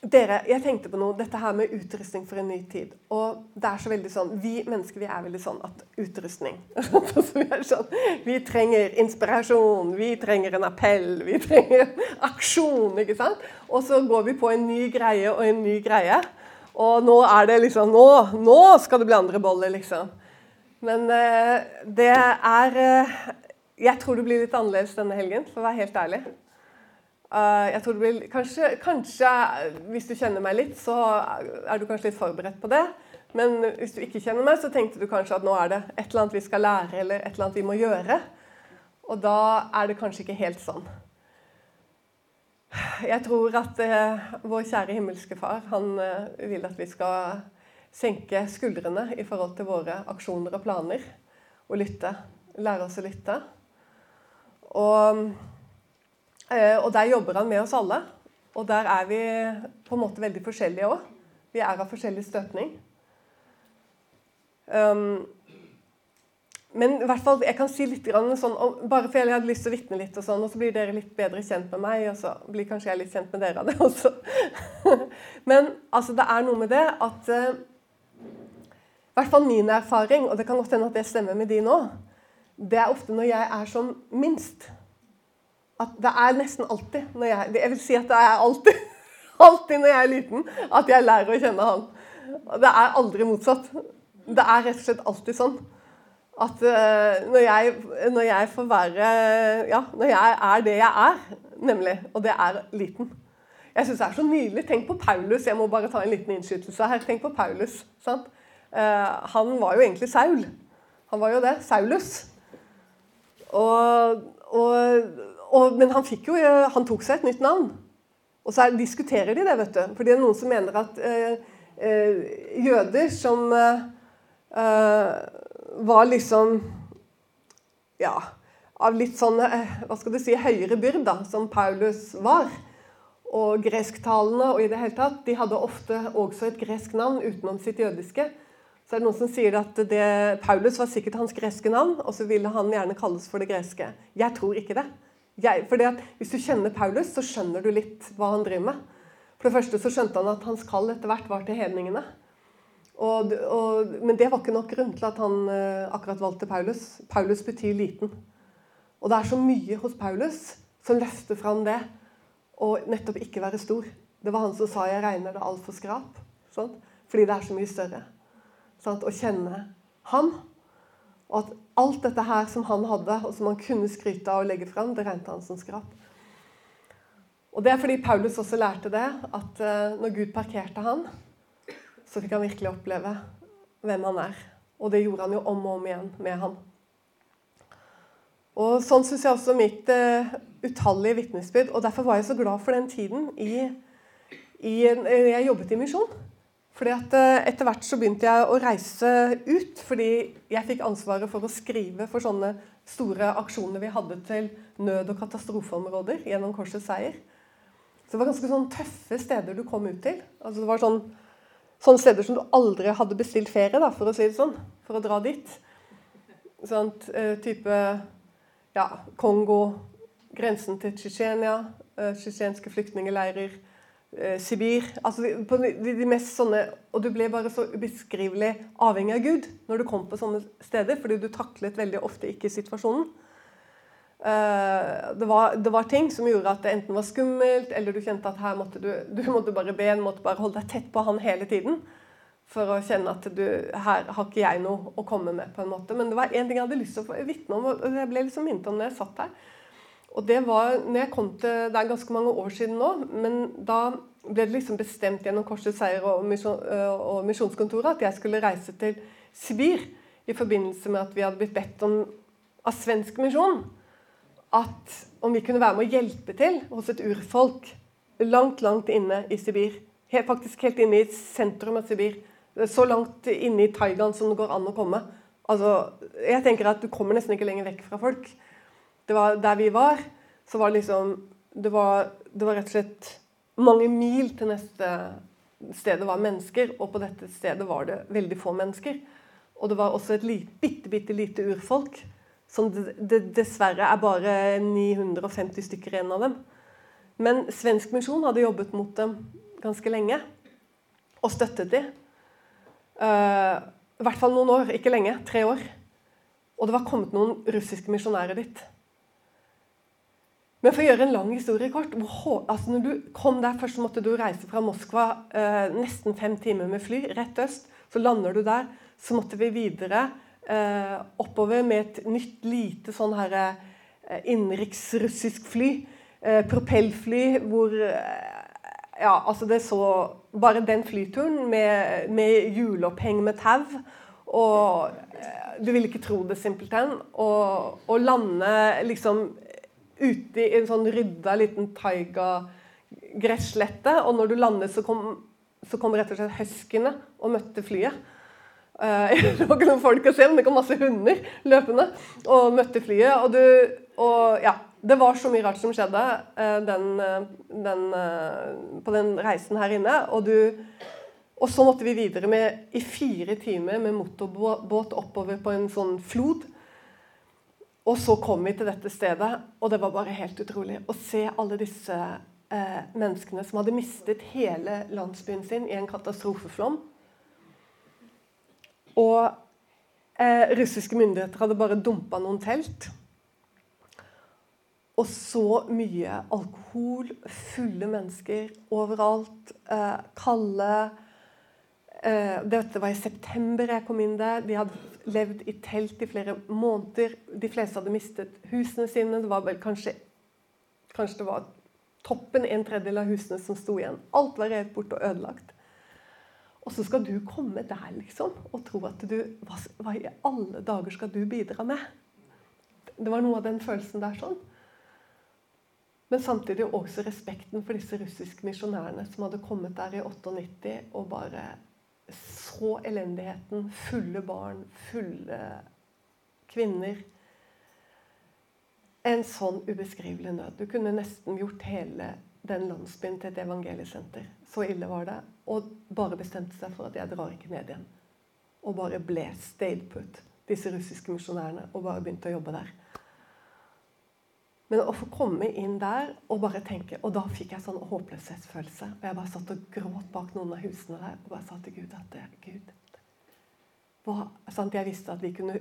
dere, jeg tenkte på noe, dette her med utrustning for en ny tid. Og det er så veldig sånn, Vi mennesker vi er veldig sånn at utrustning vi, sånn, vi trenger inspirasjon, vi trenger en appell, vi trenger aksjon. ikke sant? Og så går vi på en ny greie og en ny greie. Og nå er det liksom Nå, nå skal det bli andre boller, liksom. Men uh, det er uh, Jeg tror det blir litt annerledes denne helgen, for å være helt ærlig. Uh, jeg tror det blir, kanskje, kanskje, hvis du kjenner meg litt, så er du kanskje litt forberedt på det. Men hvis du ikke kjenner meg, så tenkte du kanskje at nå er det et eller annet vi skal lære, eller et eller annet vi må gjøre. Og da er det kanskje ikke helt sånn. Jeg tror at eh, vår kjære himmelske Far han eh, vil at vi skal senke skuldrene i forhold til våre aksjoner og planer, og lytte. Lære oss å lytte. Og Eh, og der jobber han med oss alle. Og der er vi på en måte veldig forskjellige òg. Vi er av forskjellig støtning. Um, men i hvert fall, jeg kan si litt sånn, bare fordi jeg hadde lyst til å vitne litt, og sånn, og så blir dere litt bedre kjent med meg, og så blir kanskje jeg litt kjent med dere av det også. men altså, det er noe med det at uh, I hvert fall min erfaring, og det kan godt hende at det stemmer med de nå, det er ofte når jeg er som minst at det er nesten alltid når jeg, Jeg vil si at det er alltid, alltid når jeg er liten, at jeg lærer å kjenne han. Det er aldri motsatt. Det er rett og slett alltid sånn at uh, når, jeg, når, jeg, får være Ja, når jeg er det jeg er, nemlig, og det er liten Jeg syns det er så nydelig. Tenk på Paulus. Jeg må bare ta en liten innskytelse her. Tenk på Paulus. sant? Uh, han var jo egentlig Saul. Han var jo det. Saulus. Og, og og, men han, jo, eh, han, tok seg et nytt navn. Og så diskuterer de det, vet du. For det er noen som mener at eh, eh, jøder som eh, eh var liksom Ja, av litt sånn eh, hva skal du si, høyere byrd, da, som Paulus var, og gresktalende og i det hele tatt, de hadde ofte også et gresk navn utenom sitt jødiske. Så er det noen som sier at det, Paulus var sikkert hans greske navn, og så ville han gjerne kalles for det greske. Jeg tror ikke det. Jeg, fordi at Hvis du kjenner Paulus, så skjønner du litt hva han driver med. For det første så skjønte han at hans kall etter hvert var til hedningene. Og, og, men det var ikke nok grunn til at han uh, akkurat valgte Paulus. Paulus betyr liten. Og det er så mye hos Paulus som løfter fram det å nettopp ikke være stor. Det var han som sa 'jeg regner det altfor skrap'. Sånn? Fordi det er så mye større. Sånn? Å kjenne ham og at alt dette her som han hadde, og som han kunne skryte av og legge fram, det regnet han som skrap. Og Det er fordi Paulus også lærte det, at uh, når Gud parkerte han, så fikk han virkelig oppleve hvem han er. Og det gjorde han jo om og om igjen med han. Og Sånn syns jeg også mitt uh, utallige vitnesbyrd. Og derfor var jeg så glad for den tiden i, i, jeg jobbet i misjon. Fordi at eh, Etter hvert så begynte jeg å reise ut, fordi jeg fikk ansvaret for å skrive for sånne store aksjoner vi hadde til nød- og katastrofeområder gjennom Korsets seier. Så det var ganske sånn tøffe steder du kom ut til. Altså det var sånn, sånne steder som du aldri hadde bestilt ferie, da, for å si det sånn, for å dra dit. Sånn type ja, Kongo, grensen til Tsjetsjenia, eh, tsjetsjenske flyktningleirer eh, Sibir altså på de, de, mest sånne, Og du ble bare så ubeskrivelig avhengig av Gud når du kom på sånne steder, fordi du taklet veldig ofte ikke situasjonen. Uh, det, var, det, var, ting som gjorde at det enten var skummelt, eller du kjente at her måtte du, du måtte bare be, du måtte bare holde deg tett på han hele tiden. For å kjenne at du, her har ikke jeg noe å komme med. på en måte. Men det var én ting jeg hadde lyst til å vitne om, og jeg ble liksom minnet om når jeg satt her. Og det var når jeg kom til, det er ganske mange år siden nå, men da ble det liksom bestemt gjennom Korsets seier misjon, og Misjonskontoret at jeg skulle reise til Sibir i forbindelse med at vi hadde blitt bedt om av svensk misjon at om vi kunne være med å hjelpe til hos et urfolk langt, langt inne i Sibir. Helt, faktisk helt inne i sentrum av Sibir. Så langt inne i Thailand som det går an å komme. Altså, jeg tenker at Du kommer nesten ikke lenger vekk fra folk var Der vi var, så var det liksom det var, det var rett og slett mange mil til neste sted det var mennesker, og på dette stedet var det veldig få mennesker. Og det var også et lite, bitte, bitte lite urfolk, som det, det, dessverre er bare 950 stykker igjen av dem. Men Svensk Misjon hadde jobbet mot dem ganske lenge og støttet dem. Uh, I hvert fall noen år, ikke lenge. Tre år. Og det var kommet noen russiske misjonærer dit. Men for å gjøre en lang historie kort altså Når du kom der først, så måtte du reise fra Moskva eh, nesten fem timer med fly rett øst. Så lander du der. Så måtte vi videre eh, oppover med et nytt, lite sånn her innenriksrussisk fly. propellfly hvor ja, altså det så Bare den flyturen med, med hjuloppheng med tau og eh, Du vil ikke tro det, simpelthen. Å lande liksom ute i en sånn rydda liten taiga-gresslette, og når du landet, så kom, så kom rett og slett huskyene og møtte flyet. Uh, det var ikke noen folk å se, men det kom masse hunder løpende og møtte flyet. Og, du, og ja, det var så mye rart som skjedde eh, den, eh, den, på den reisen her inne. Og, du, og, så måtte vi videre med, i fire timer med motorbåt oppover på en sånn flod. Og så kom vi til dette stedet, og det var bare helt utrolig å se alle disse eh, menneskene som hadde mistet hele landsbyen sin i en katastrofeflom. Og eh, russiske myndigheter hadde bare dumpa noen telt. Og så mye alkohol, fulle mennesker overalt. Eh, kalde eh, Dette var i september jeg kom inn der. De hadde levd i telt i flere måneder. De fleste hadde mistet husene sine. Det var vel kanskje, kanskje det var toppen, en tredjedel av husene som sto igjen. Alt var revet bort og ødelagt. Og så skal du komme der liksom, og tro at du hva, hva i alle dager skal du bidra med? Det var noe av den følelsen der sånn. Men samtidig også respekten for disse russiske misjonærene som hadde kommet der i 98 og bare så elendigheten. Fulle barn, fulle kvinner. En sånn ubeskrivelig nød. Du kunne nesten gjort hele den landsbyen til et evangeliesenter. Så ille var det. Og bare bestemte seg for at jeg drar ikke ned igjen. Og bare ble stayed put, disse russiske misjonærene, og bare begynte å jobbe der. Men å få komme inn der og bare tenke Og da fikk jeg sånn håpløshetsfølelse. Og jeg bare satt og gråt bak noen av husene der og bare sa til Gud at Gud hva, sant? Jeg visste at vi kunne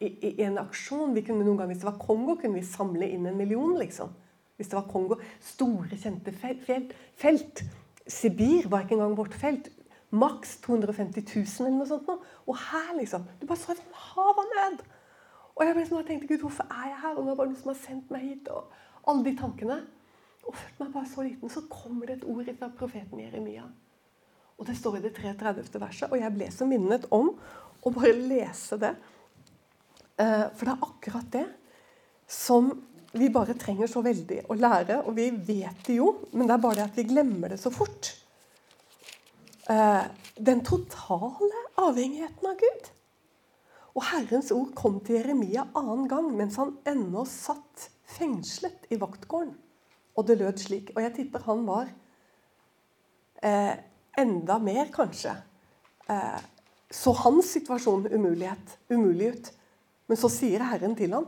i, i, en aksjon vi kunne noen ganger, Hvis det var Kongo, kunne vi samle inn en million. liksom. Hvis det var Kongo. Store, kjente felt. felt. Sibir var ikke engang vårt felt. Maks 250 000 eller noe sånt. Nå. Og her, liksom. Du bare så et hav av nød. Og jeg ble sånn, jeg tenkte Gud, hvorfor er jeg her? Og det er bare noen som har sendt meg hit. Og alle de tankene. Og følte meg bare så liten. Så kommer det et ord fra profeten Jeremia. Og det står i det 33. verset. Og jeg ble så minnet om å bare lese det. Eh, for det er akkurat det som vi bare trenger så veldig å lære. Og vi vet det jo, men det er bare det at vi glemmer det så fort. Eh, den totale avhengigheten av Gud. Og Herrens ord kom til Jeremia annen gang mens han ennå satt fengslet i vaktgården. Og det lød slik. Og jeg tipper han var eh, enda mer, kanskje. Eh, så hans situasjon umulighet, umulig ut. Men så sier Herren til ham,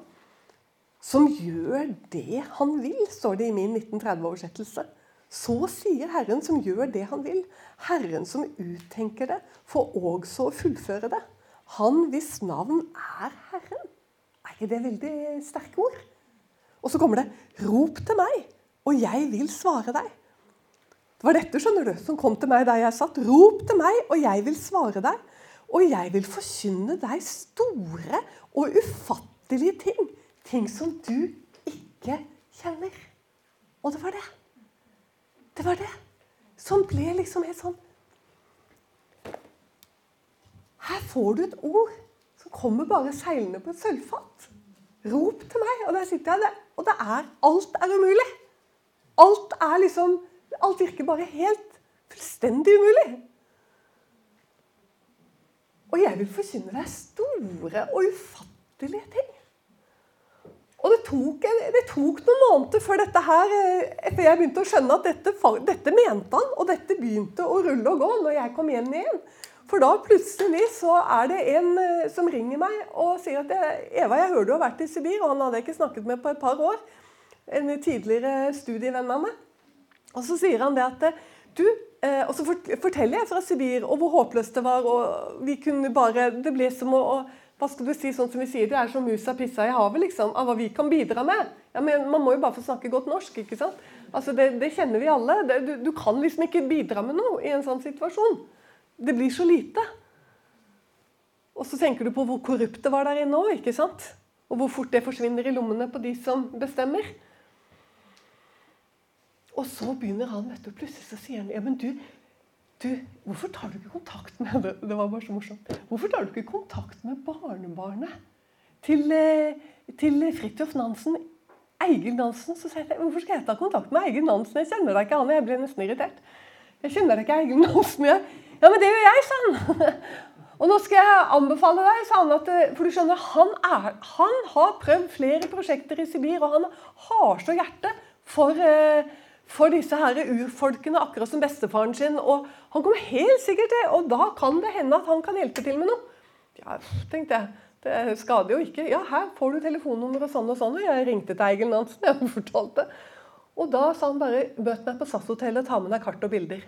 som gjør det han vil, står det i min 1930-oversettelse. Så sier Herren som gjør det han vil. Herren som uttenker det, får også fullføre det. Han hvis navn er Herren. Er ikke det veldig sterke ord? Og så kommer det 'Rop til meg, og jeg vil svare deg'. Det var dette skjønner du, som kom til meg der jeg satt. 'Rop til meg, og jeg vil svare deg'. Og jeg vil forkynne deg store og ufattelige ting. Ting som du ikke kjenner. Og det var det. Det var det som ble liksom helt sånn her får du et ord som kommer bare seilende på et sølvfat. Rop til meg. Og der sitter jeg der. Og det er Alt er umulig. Alt er liksom Alt virker bare helt fullstendig umulig. Og jeg vil forkynne deg store og ufattelige ting. Og det tok, det tok, noen måneder før dette her, etter jeg begynte å skjønne at dette, dette mente han, og dette begynte å rulle og gå når jeg kom hjem igjen. For da plutselig så er det en eh, som ringer meg og sier at 'Eva, jeg hører du har vært i Sibir.' Og han hadde jeg ikke snakket med på et par år. En tidligere studievenn av meg. Og så sier han det at Du, eh, og så forteller jeg fra Sibir og hvor håpløst det var. og vi kunne bare, Det ble som å, hva skal du si, sånn som vi sier, Det er som musa pissa i havet, liksom, av hva vi kan bidra med. Ja, men Man må jo bare få snakke godt norsk. ikke sant? Altså, Det, det kjenner vi alle. Det, du, du, kan liksom ikke bidra med noe i en sånn situasjon. Det blir så lite. Og så tenker du på hvor korrupt det var der inne òg. Og hvor fort det forsvinner i lommene på de som bestemmer. Og så begynner han, vet du, plutselig så sier han ja, men du, du, hvorfor tar du ikke kontakt med det, det var bare så morsomt. Hvorfor tar du ikke kontakt med barnebarnet til, eh, til Fridtjof Nansen? Eigil Nansen. Så sier jeg, hvorfor skal jeg ta kontakt med Eigil Nansen? Jeg kjenner deg ikke han. Jeg ble nesten irritert. Jeg kjenner deg ikke Eigil Nansen. Jeg. Ja, men det gjør jeg, sa han. Og nå skal jeg anbefale deg, sa han, at, for du skjønner, han, er, han har prøvd flere prosjekter i Sibir, og han har så hjerte for uh, for disse her urfolkene, akkurat som bestefaren sin. Og han kommer helt sikkert til, og da kan det hende at han kan hjelpe til med noe. Ja, tenkte jeg. Det skader jo ikke. Ja, her får du telefonnummer og sånn og sånn. Og jeg ringte til Eigil Nansen. jeg fortalte. Og da sa han bare møt meg på SAS-hotellet ta med deg kart og bilder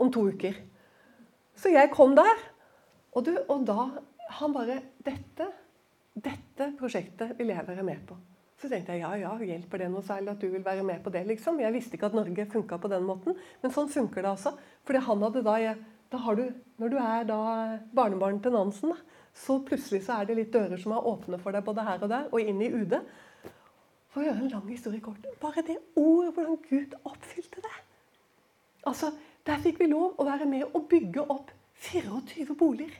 om to uker. Så jeg kom der. Og, du, og da Han bare Dette, dette prosjektet vil jeg være med på. Så tenkte jeg ja, ja, hjelper det noe særlig at du vil være med på det? liksom? Jeg visste ikke at Norge funka på den måten, men sånn funker det altså. Fordi han hadde da, da har du, Når du er da barnebarn til Nansen, da, så plutselig så er det litt dører som er åpne for deg både her og der, og inn i UD. For å gjøre en lang historie kort Bare det ordet, hvordan Gud oppfylte det. Altså, Der fikk vi lov å være med og bygge opp 24 boliger.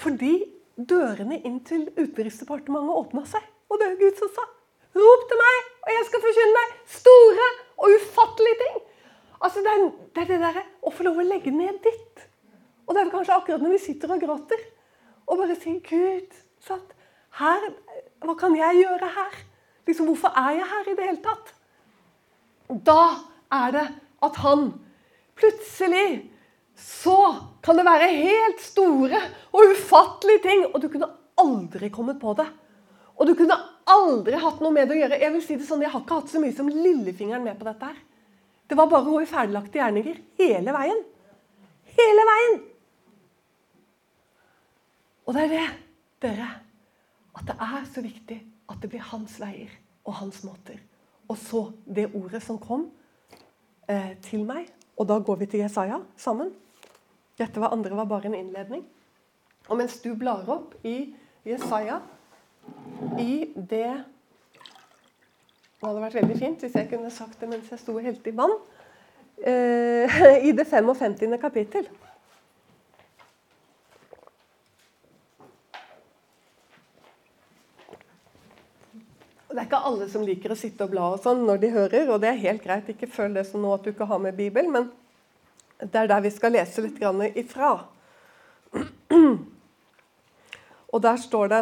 Fordi dørene inn til Utenriksdepartementet åpna seg. Og det er Gud som sa Rop til meg, og jeg skal forkynne deg store og ufattelige ting. Altså, Det er det, er det derre å få lov å legge ned ditt. Og det er kanskje akkurat når vi sitter og gråter og bare sier Gud, sant? Her, hva kan jeg gjøre her? Liksom, Hvorfor er jeg her i det hele tatt? Da er det at han plutselig så kan det være helt store og ufattelige ting, og du kunne aldri kommet på det. Og du kunne aldri hatt noe med det å gjøre. Jeg vil si det sånn, jeg har ikke hatt så mye som lillefingeren med på dette. her. Det var bare i ferdiglagte gjerninger hele veien. Hele veien! Og det er det, dere, at det er så viktig at det blir hans veier og hans måter. Og så det ordet som kom eh, til meg. Og da går vi til Jesaja sammen. Dette var andre var bare en innledning. Og mens du blar opp i Jesaja i det Det hadde vært veldig fint hvis jeg kunne sagt det mens jeg sto og helte i vann. Eh, I det 55. kapittel. Det er ikke alle som liker å sitte og bla og sånn når de hører, og det er helt greit. Ikke føl det som nå at du ikke har med Bibel, men det er der vi skal lese litt ifra. Og der står det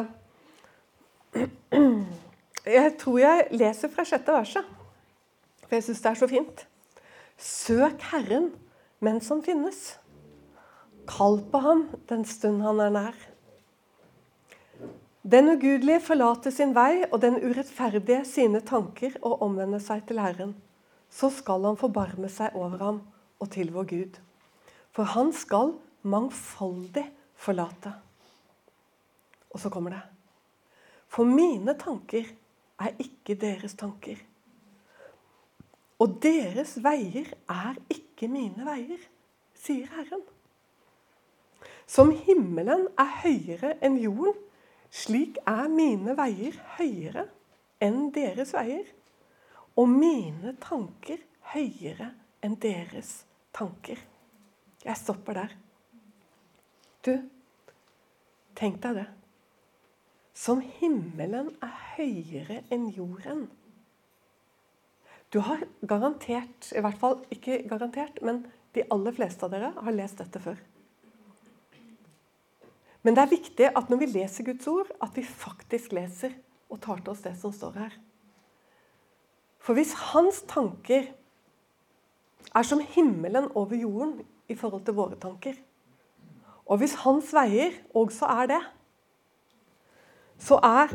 jeg tror jeg leser fra sjette verset, for jeg syns det er så fint. Søk Herren mens han finnes. Kall på ham den stund han er nær. Den ugudelige forlater sin vei, og den urettferdige sine tanker og omvender seg til Herren. Så skal han forbarme seg over ham og til vår Gud. For han skal mangfoldig forlate. Og så kommer det. For mine tanker er ikke deres tanker. Og deres veier er ikke mine veier, sier Herren. Som himmelen er høyere enn jorden, slik er mine veier høyere enn deres veier. Og mine tanker høyere enn deres tanker. Jeg stopper der. Du, tenk deg det. Som himmelen er høyere enn jorden. Du har garantert, i hvert fall ikke garantert, men de aller fleste av dere har lest dette før. Men det er viktig at når vi leser Guds ord, at vi faktisk leser og tar til oss det som står her. For hvis hans tanker er som himmelen over jorden i forhold til våre tanker, og hvis hans veier også er det, så er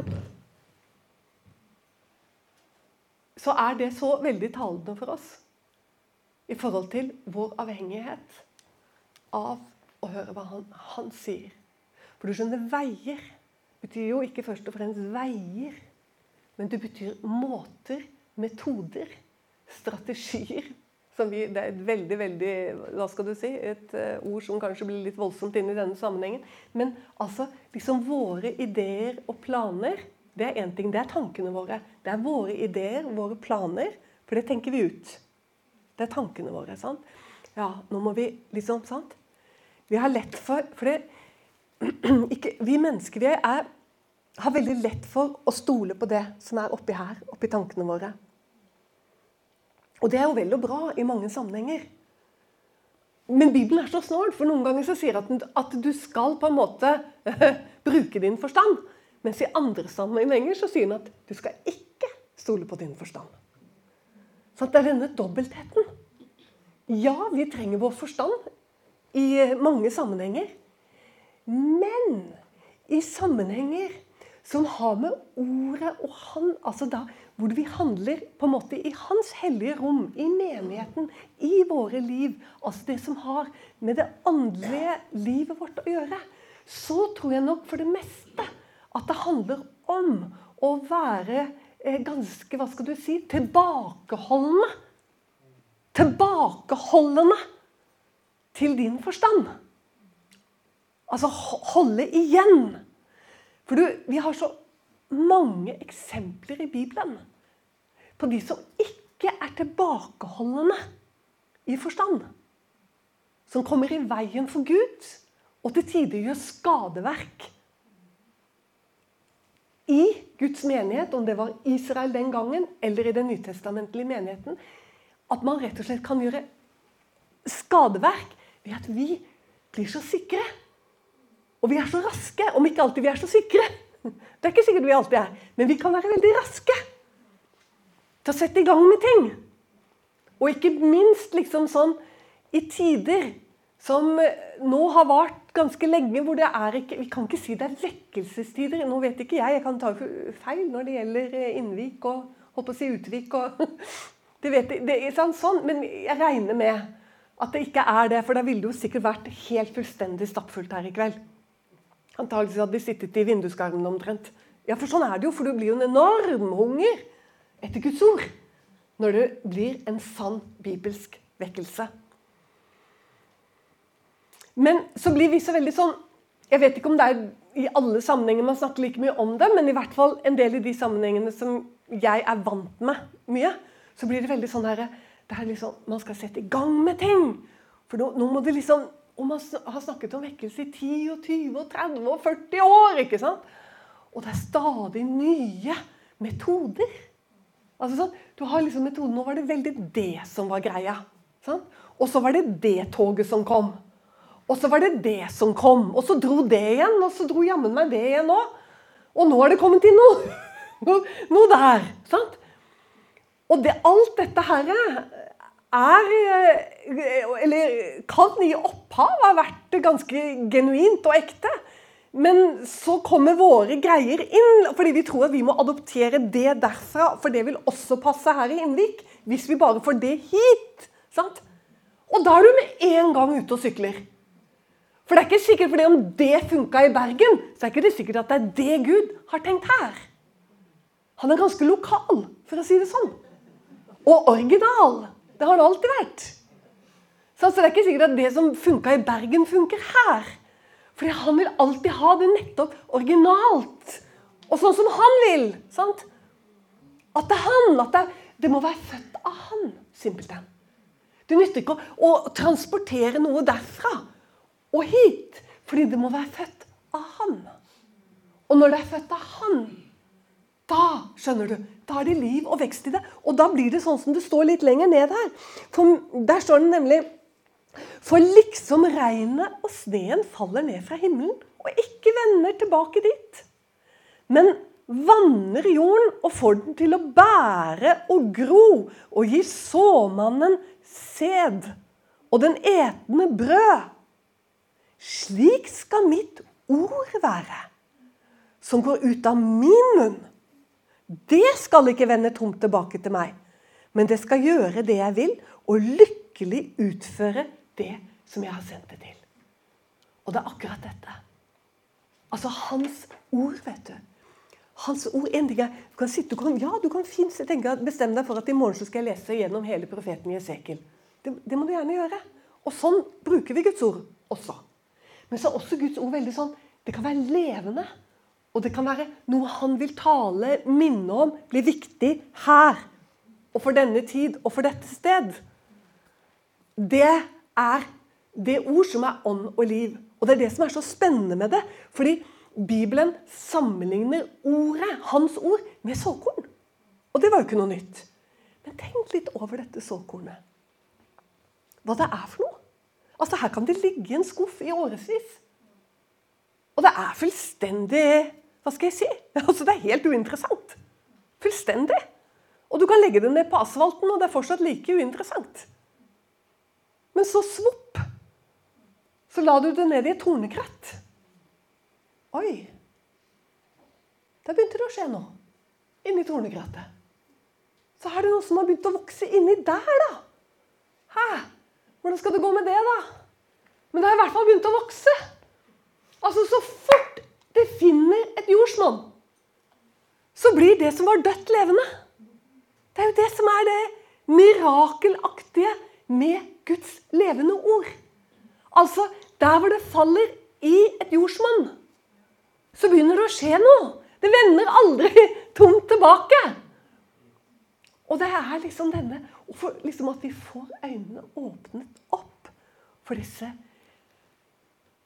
så er det så veldig talende for oss. i forhold til vår avhengighet av å høre hva han, han sier. For du skjønner, veier betyr jo ikke først og fremst veier, men det betyr måter, metoder, strategier. Vi, det er et veldig, veldig hva skal du si, et uh, ord som kanskje blir litt voldsomt inn i denne sammenhengen. Men altså, liksom våre ideer og planer, det er én ting. Det er tankene våre. Det er våre ideer, våre planer, for det tenker vi ut. Det er tankene våre. sant? Ja, nå må vi liksom sant? Vi har lett for For det, ikke, vi mennesker vi er, har veldig lett for å stole på det som er oppi her, oppi tankene våre. Og det er jo vel og bra i mange sammenhenger. Men Bibelen er så snål, for noen ganger så sier den at du skal på en måte bruke din forstand. Mens i andre sammenhenger så sier den at du skal ikke stole på din forstand. Så det er denne dobbeltheten. Ja, vi trenger vår forstand i mange sammenhenger. Men i sammenhenger som har med ordet og han altså da, Hvor vi handler på en måte i hans hellige rom, i menigheten, i våre liv. Altså det som har med det åndelige livet vårt å gjøre. Så tror jeg nok for det meste at det handler om å være eh, ganske hva skal du si, tilbakeholdende. Tilbakeholdende til din forstand. Altså holde igjen. For du, vi har så mange eksempler i Bibelen på de som ikke er tilbakeholdende i forstand. Som kommer i veien for Gud, og til tider gjør skadeverk. I Guds menighet, om det var Israel den gangen eller i den nytestamentlige menigheten, at man rett og slett kan gjøre skadeverk ved at vi blir så sikre og vi er så raske, om ikke alltid vi er så sikre. Det er ikke sikkert vi alltid er, men vi kan være veldig raske til å sette i gang med ting. Og ikke minst liksom sånn i tider som eh, nå har vart ganske lenge, hvor det er ikke Vi kan ikke si det er vekkelsestider. Nå vet ikke jeg, jeg kan ta feil når det gjelder eh, Innvik og holdt på å si Utvik og det vet det er sånn, sånn, Men jeg regner med at det ikke er det, for da ville det jo sikkert vært helt fullstendig stappfullt her i kveld. Antakeligvis hadde de sittet i vinduskarmen omtrent. Ja, for sånn er det jo, for du blir jo en enorm hunger etter Guds ord når det blir en sann bibelsk vekkelse. Men så blir vi så veldig sånn Jeg vet ikke om det er i alle sammenhenger man snakker like mye om det, men i hvert fall en del i de sammenhengene som jeg er vant med mye, så blir det veldig sånn her, det er liksom, Man skal sette i gang med ting. For nå, nå må det liksom og man har snakket om vekkelse i 10 og 20 og 30 og 40 år. ikke sant? Og det er stadig nye metoder. Altså sånn, du har liksom metoden, Nå var det veldig det som var greia. Sånn? Og så var det det toget som kom. Og så var det det som kom. Og så dro det igjen, og så dro jammen meg det igjen òg. Og nå er det kommet inn noe, noe der. sant? Og det, alt dette her er eh, Eller kan i opphav ha vært ganske genuint og ekte. Men så kommer våre greier inn, fordi vi tror at vi må adoptere det derfra. For det vil også passe her i Innvik, hvis vi bare får det hit. Sant? Og da er du med en gang ute og sykler. For det er ikke sikkert fordi om det funka i Bergen, så er ikke det sikkert at det er det Gud har tenkt her. Han er ganske lokal, for å si det sånn. Og original. Det har det alltid vært. Så det er ikke sikkert at det som funka i Bergen, funker her. Fordi han vil alltid ha det nettopp originalt. Og sånn som han vil. sant? At det er han. At det, det må være født av han, simpelthen. Det nytter ikke å, å transportere noe derfra og hit. Fordi det må være født av han. Og når det er født av han, da skjønner du, da er det liv og vekst i det. Og da blir det sånn som det står litt lenger ned her. For Der står det nemlig For liksom regnet og sneen faller ned fra himmelen og ikke vender tilbake dit, men vanner jorden og får den til å bære og gro og gi såmannen sæd og den etende brød. Slik skal mitt ord være, som går ut av min munn. Det skal ikke vende tomt tilbake til meg, men det skal gjøre det jeg vil, og lykkelig utføre det som jeg har sendt det til. Og det er akkurat dette. Altså hans ord, vet du. Hans ord, en ting er, du kan sitte, du kan, ja, du kan fint bestemme deg for at i morgen skal jeg lese gjennom hele profeten Jesekel. Det, det må du gjerne gjøre. Og sånn bruker vi Guds ord også. Men så er også Guds ord veldig sånn Det kan være levende. Og det kan være noe han vil tale, minne om, blir viktig her. Og for denne tid og for dette sted. Det er det ord som er ånd og liv. Og det er det som er så spennende med det. Fordi Bibelen sammenligner ordet, hans ord, med såkorn. Og det var jo ikke noe nytt. Men tenk litt over dette såkornet. Hva det er for noe. Altså Her kan det ligge en skuff i årevis. Og det er fullstendig Hva skal jeg si? Altså Det er helt uinteressant. Fullstendig. Og du kan legge det ned på asfalten, og det er fortsatt like uinteressant. Men så svopp, så la du det ned i et tornekratt. Oi! Der begynte det å skje noe inni tornekrattet. Så er det noe som har begynt å vokse inni der, da. Hæ? Hvordan skal det gå med det, da? Men det har i hvert fall begynt å vokse. Altså, Så fort det finner et jordsmonn, så blir det som var dødt, levende. Det er jo det som er det mirakelaktige med Guds levende ord. Altså, der hvor det faller i et jordsmonn, så begynner det å skje noe. Det vender aldri tomt tilbake. Og det er liksom denne liksom At vi får øynene åpnet opp for disse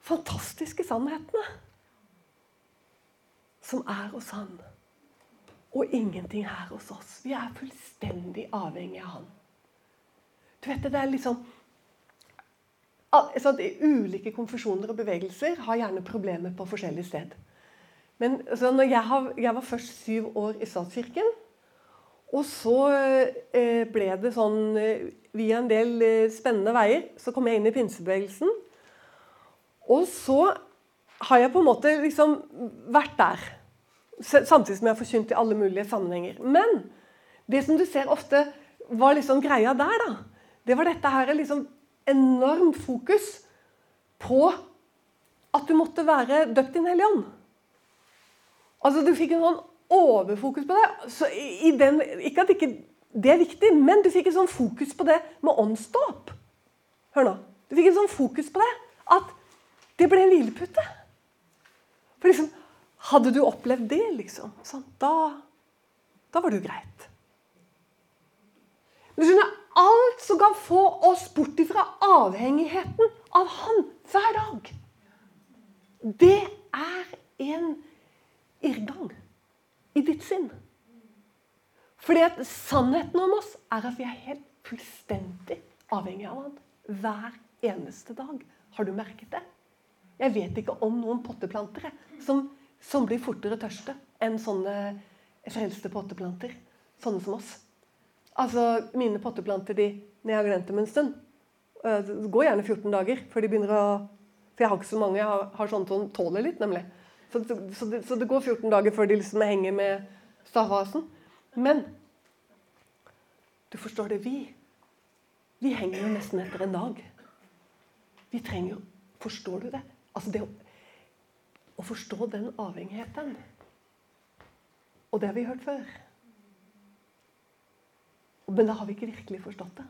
fantastiske sannhetene som er hos Han. Og ingenting her hos oss. Vi er fullstendig avhengig av Han. Du vet det, det er liksom altså, Ulike konfesjoner og bevegelser har gjerne problemer på forskjellig sted. Men altså, jeg, har, jeg, var først syv år i statskirken. Og så eh, ble det sånn eh, Via en del eh, spennende veier så kom jeg inn i pinsebevegelsen. Og så har jeg på en måte liksom vært der. Samtidig som jeg har forkynt i alle mulige sammenhenger. Men det som du ser ofte var liksom greia der, da, det var dette her liksom enormt fokus på at du måtte være døpt i Den hellige ånd. Altså, Du fikk en sånn overfokus på det. Så i den, ikke at ikke det er viktig, men du fikk en sånn fokus på det med åndsdåp. Hør nå. Du fikk en sånn fokus på det at det ble en hvilepute. For liksom, Hadde du opplevd det, liksom, da, da var det jo greit. Du skjønner, alt som kan få oss bort ifra avhengigheten av Han hver dag, det er en irrgang i ditt sinn. Fordi at sannheten om oss er at vi er helt fullstendig avhengig av Han hver eneste dag. Har du merket det? Jeg vet ikke om noen potteplantere som, som blir fortere tørste enn sånne frelste potteplanter. Sånne som oss. Altså, Mine potteplanter de, når jeg har glemt dem en stund øh, Det går gjerne 14 dager før de begynner å For jeg har ikke så mange. Jeg har, har sånne som tåler litt, nemlig. Så, så, det, så, det, går 14 dager før de liksom henger med stavhasen. Men du forstår det, vi vi henger jo nesten etter en dag. Vi trenger Forstår du det? Altså det å, å forstå den avhengigheten. Og det har vi hørt før. Men da har vi ikke virkelig forstått det.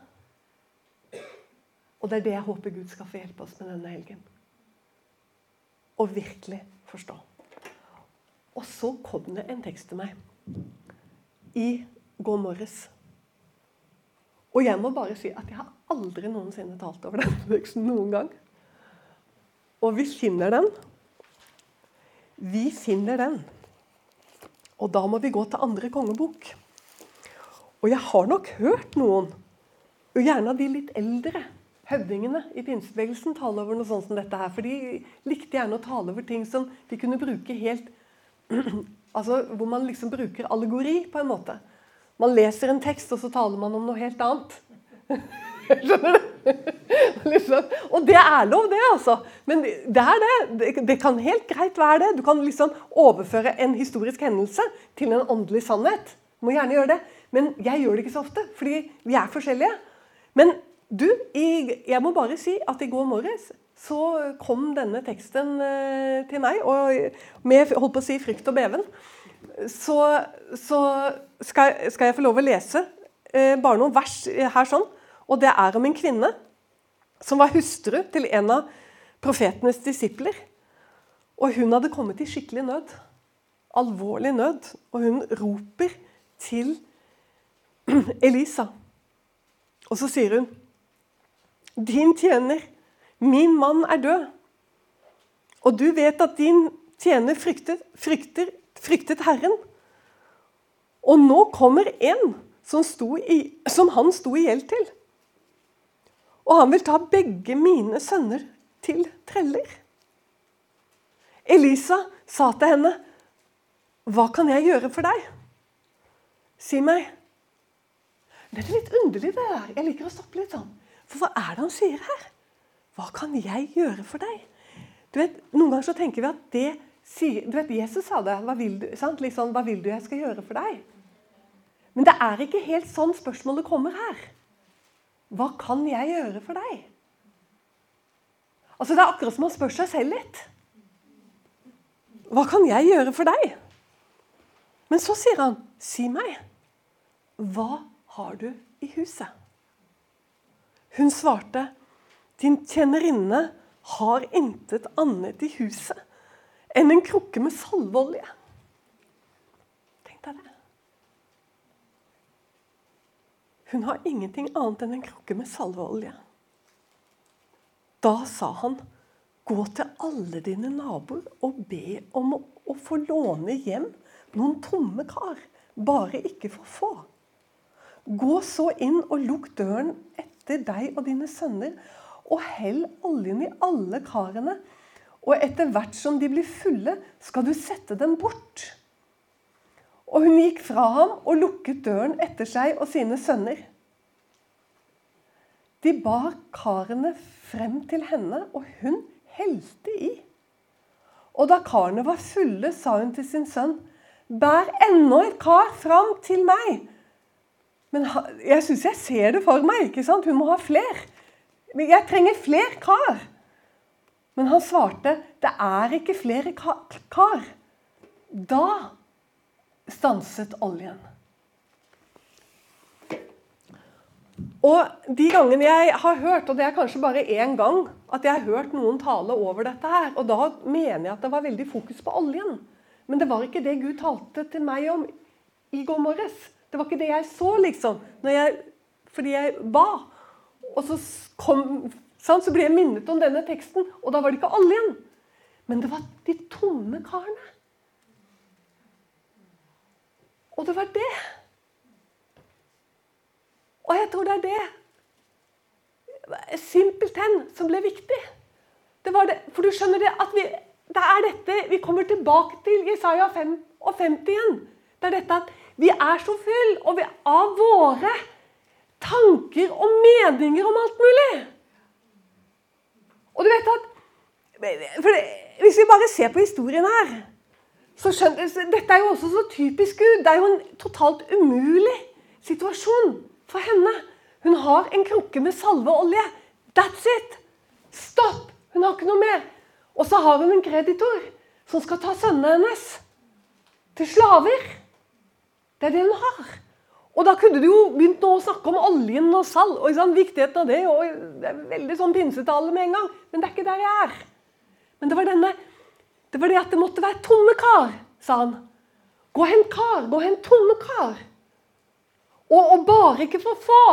Og det er det jeg håper Gud skal få hjelpe oss med denne helgen. Å virkelig forstå. Og så kom det en tekst til meg i går morges. Og jeg må bare si at jeg har aldri noensinne talt over denne teksten noen gang. Og vi finner den. Vi finner den. Og da må vi gå til andre kongebok. Og jeg har nok hørt noen, og gjerne av de litt eldre høvdingene i pinsebevegelsen, tale over noe sånt som dette her. For de likte gjerne å tale over ting som de kunne bruke helt Altså hvor man liksom bruker allegori, på en måte. Man leser en tekst, og så taler man om noe helt annet. Skjønner du? liksom. Og det er lov, det, altså. Men det er det. Det kan helt greit være det. Du kan liksom overføre en historisk hendelse til en åndelig sannhet. Du må gjerne gjøre det. Men jeg gjør det ikke så ofte, fordi vi er forskjellige. Men du, jeg må bare si at i går morges så kom denne teksten eh, til meg, og med holdt på å si frykt og beven, så, så skal, skal, jeg få lov å lese eh, bare noen vers her sånn. Og det er om en kvinne som var hustru til en av profetenes disipler. Og hun hadde kommet i skikkelig nød. Alvorlig nød. Og hun roper til Elisa. Og så sier hun Din tjener, min mann er død. Og du vet at din tjener fryktet, frykter, fryktet Herren. Og nå kommer en som, i, som han sto i gjeld til. Og han vil ta begge mine sønner til treller. Elisa sa til henne, 'Hva kan jeg gjøre for deg?' Si meg. Det er litt underlig, det der. Jeg liker å stoppe litt sånn. For hva er det han sier her? Hva kan jeg gjøre for deg? Du vet, Noen ganger så tenker vi at det sier Du vet, Jesus sa det. Hva vil du, sant? Liksom, hva vil du jeg skal gjøre for deg? Men det er ikke helt sånn spørsmålet kommer her. Hva kan jeg gjøre for deg? Altså, Det er akkurat som han spør seg selv litt. Hva kan jeg gjøre for deg? Men så sier han, si meg, hva har du i huset? Hun svarte, din tjenerinne har intet annet i huset enn en krukke med salveolje. Tenk deg det. Hun har ingenting annet enn en krukke med salveolje. Da sa han, gå til alle dine naboer og be om å, få låne hjem noen tomme kar, bare ikke for få. Gå så inn og lukk døren etter deg og dine sønner, og hell oljen i alle karene. Og etter hvert som de blir fulle, skal du sette dem bort. Og hun gikk fra ham og lukket døren etter seg og sine sønner. De bar karene frem til henne, og hun helte i. Og da karene var fulle, sa hun til sin sønn, bær enda et kar fram til meg. Men jeg syns jeg ser det for meg. ikke sant? Hun må ha fler. Jeg trenger fler kar. Men han svarte, det er ikke flere kar. Da stanset oljen. Og de gangene jeg har hørt, og det er kanskje bare én gang, at jeg har hørt noen tale over dette her, og da mener jeg at det var veldig fokus på oljen. Men det var ikke det Gud talte til meg om i går morges. Det var ikke det jeg så, liksom, jeg, fordi jeg ba. Og så, kom, sant, så ble jeg minnet om denne teksten, og da var det ikke oljen. Men det var de tomme karene. Og det var det. Og jeg tror det er det simpelthen som ble viktig. Det det, for du skjønner det at vi, det er dette Vi kommer tilbake til Jesaja 55 igjen. Det er dette at vi er så full og vi, av våre tanker og meninger om alt mulig. Og du vet at det, Hvis vi bare ser på historien her så skjønner, Dette er jo også så typisk Gud. Det er jo en totalt umulig situasjon for henne. Hun har en krukke med salveolje. That's it! Stopp! Hun har ikke noe mer. Og så har hun en kreditor som skal ta sønnene hennes til slaver. Det er det hun har. Og da kunne du jo begynt å snakke om oljen og salg og liksom, viktigheten av det. og Det er veldig sånn pinsetale med en gang. Men det er ikke der jeg er. Men det var denne, det var det at det måtte være tomme kar, sa han. Gå og hent kar. Gå og hent tomme kar. Og, og bare ikke for få.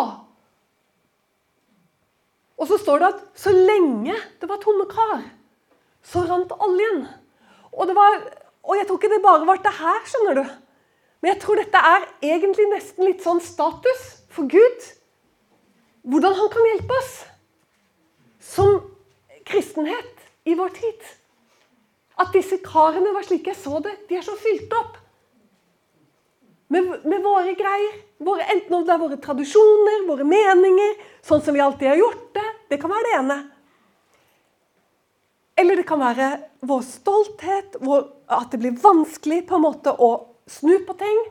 Og så står det at så lenge det var tomme kar, så rant oljen. Og, var, og jeg tror ikke det bare var det her, skjønner du. Men jeg tror dette er egentlig nesten litt sånn status for Gud. Hvordan han kan hjelpe oss som kristenhet i vår tid. At disse karene var slik jeg så det. De er så fylt opp med, med våre greier. Våre, enten om det er våre tradisjoner, våre meninger, sånn som vi alltid har gjort det. Det kan være det ene. Eller det kan være vår stolthet, vår, at det blir vanskelig på en måte å snu på ting.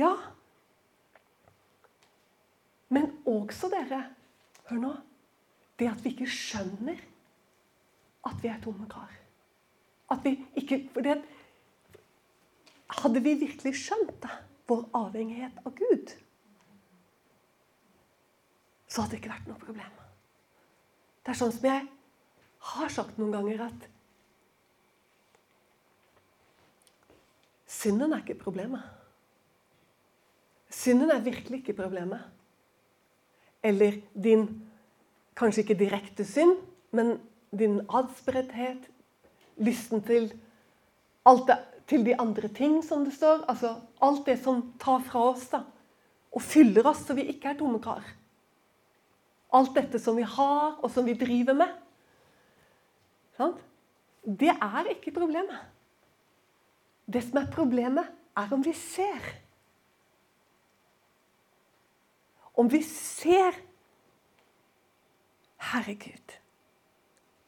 Ja. Men også dere Hør nå. det at vi ikke skjønner at vi er tomme kar. At vi ikke for det, Hadde vi virkelig skjønt det, vår avhengighet av Gud, så hadde det ikke vært noe problem. Det er sånn som jeg har sagt noen ganger, at synden er ikke problemet. Synden er virkelig ikke problemet. Eller din kanskje ikke direkte synd, men din adspredthet, lysten til alt det, til de andre ting, som det står. Altså alt det som tar fra oss da, og fyller oss så vi ikke er tomme kar. Alt dette som vi har, og som vi driver med. Sant? Det er ikke problemet. Det som er problemet, er om vi ser. Om vi ser Herregud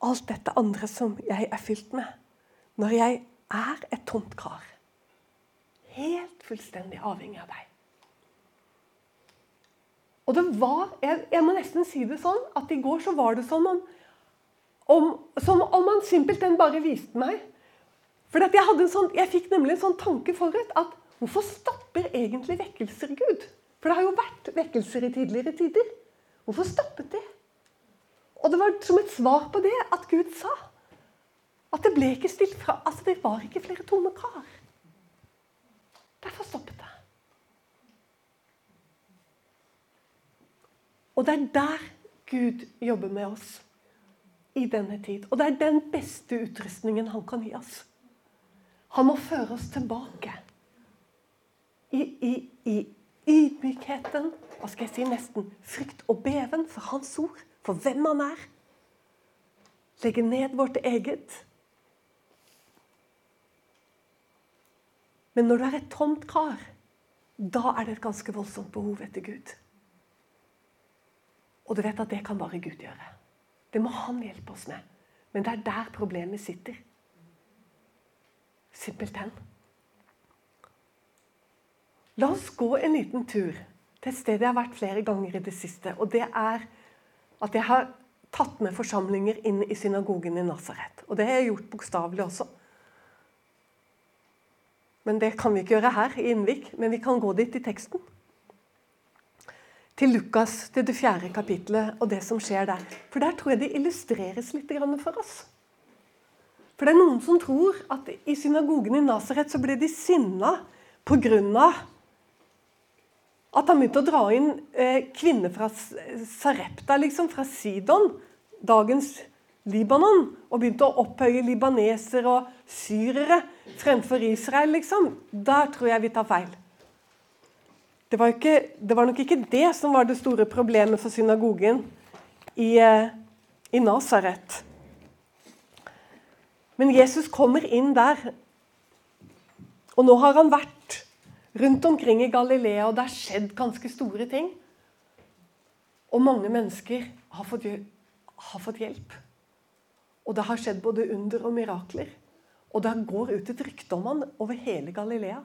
alt dette andre som jeg er fylt med, når jeg er et tomt kar. Helt fullstendig avhengig av deg. Og det var, jeg, jeg, må nesten si det sånn, at i går så var det som om, om, som om han simpelthen bare viste meg For jeg, sånn, jeg, fikk nemlig en sånn tanke forut at hvorfor stopper egentlig vekkelser Gud? For det har jo vært vekkelser i tidligere tider. Hvorfor stoppet det? Og det var som et svar på det at Gud sa at det ble ikke stilt fra Altså, det var ikke flere tomme kar. Derfor stoppet det. Og det er der Gud jobber med oss i denne tid. Og det er den beste utrustningen han kan gi oss. Han må føre oss tilbake i, i, i ydmykheten, hva skal jeg si, nesten frykt og beven for hans ord for hvem han er. Legge ned vårt eget. Men når du er et tomt kar, da er det et ganske voldsomt behov etter Gud. Og du vet at det kan bare Gud gjøre. Det må han hjelpe oss med. Men det er der problemet sitter. Simpelthen. La oss gå en liten tur til et sted jeg har vært flere ganger i det siste. Og det er at jeg har tatt med forsamlinger inn i synagogen i Nasaret. Og det har jeg gjort bokstavelig også. Men det kan vi ikke gjøre her i Innvik, men vi kan gå dit i teksten. Til Lukas, til det fjerde kapittelet og det som skjer der. For der tror jeg det illustreres litt for oss. For det er noen som tror at i synagogen i Nasaret så ble de sinna pga. At han begynte å dra inn eh, kvinner fra Sarepta, liksom, fra Sidon, dagens Libanon, og begynte å opphøye libanesere og syrere fremfor Israel, liksom. Der tror jeg vi tar feil. Det var, ikke, det var nok ikke det som var det store problemet for synagogen i, eh, i Nasaret. Men Jesus kommer inn der. Og nå har han vært rundt omkring i Galilea, og det har skjedd ganske store ting. Og mange mennesker har fått, har fått hjelp. Og det har skjedd både under og mirakler. Og det går ut et rykte om han over hele Galilea.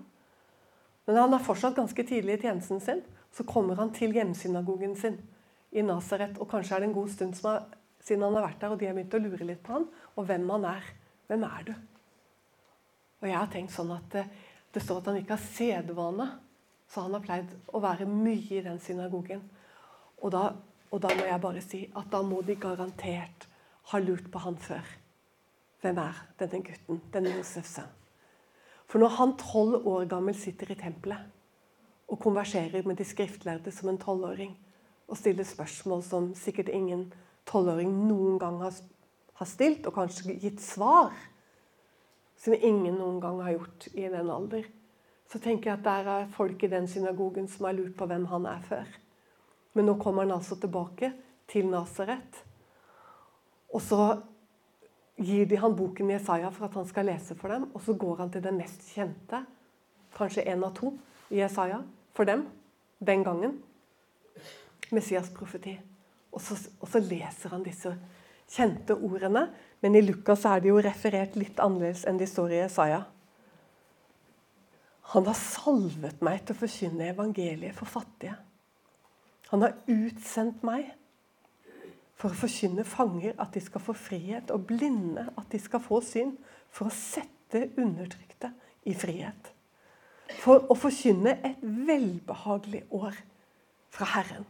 Men han er fortsatt ganske tidlig i tjenesten sin. Så kommer han til hjemsynagogen sin i Nasaret. Og kanskje er det en god stund siden han har vært der, og de har begynt å lure litt på han, og hvem han er. Hvem er du? Og jeg har tenkt sånn at eh, det står at han ikke har sedvane, så han har pleid å være mye i den synagogen. Og da, og da må jeg bare si at da må de garantert ha lurt på han før. Hvem er denne gutten, denne Josefs sønn? For når han tolv år gammel sitter i tempelet og konverserer med de skriftlærde som en tolvåring, og stiller spørsmål som sikkert ingen tolvåring noen gang har, har stilt, og kanskje gitt svar som ingen noen gang har gjort i den alder, så tenker jeg at der er folk i den synagogen som har lurt på hvem han er før. Men nå kommer han altså tilbake til Nasaret. Og så gir de han boken Jesaja for at han skal lese for dem. Og så går han til den mest kjente, kanskje én av to, i Jesaja for dem den gangen. Messias profeti. Og så, og så leser han disse kjente ordene men i Lukas er det jo referert litt annerledes enn de står i Jesaja. Han har salvet meg til å forkynne evangeliet for fattige. Han har utsendt meg for å forkynne fanger at de skal få frihet, og blinde at de skal få syn, for å sette undertrykte i frihet. For å forkynne et velbehagelig år fra Herren.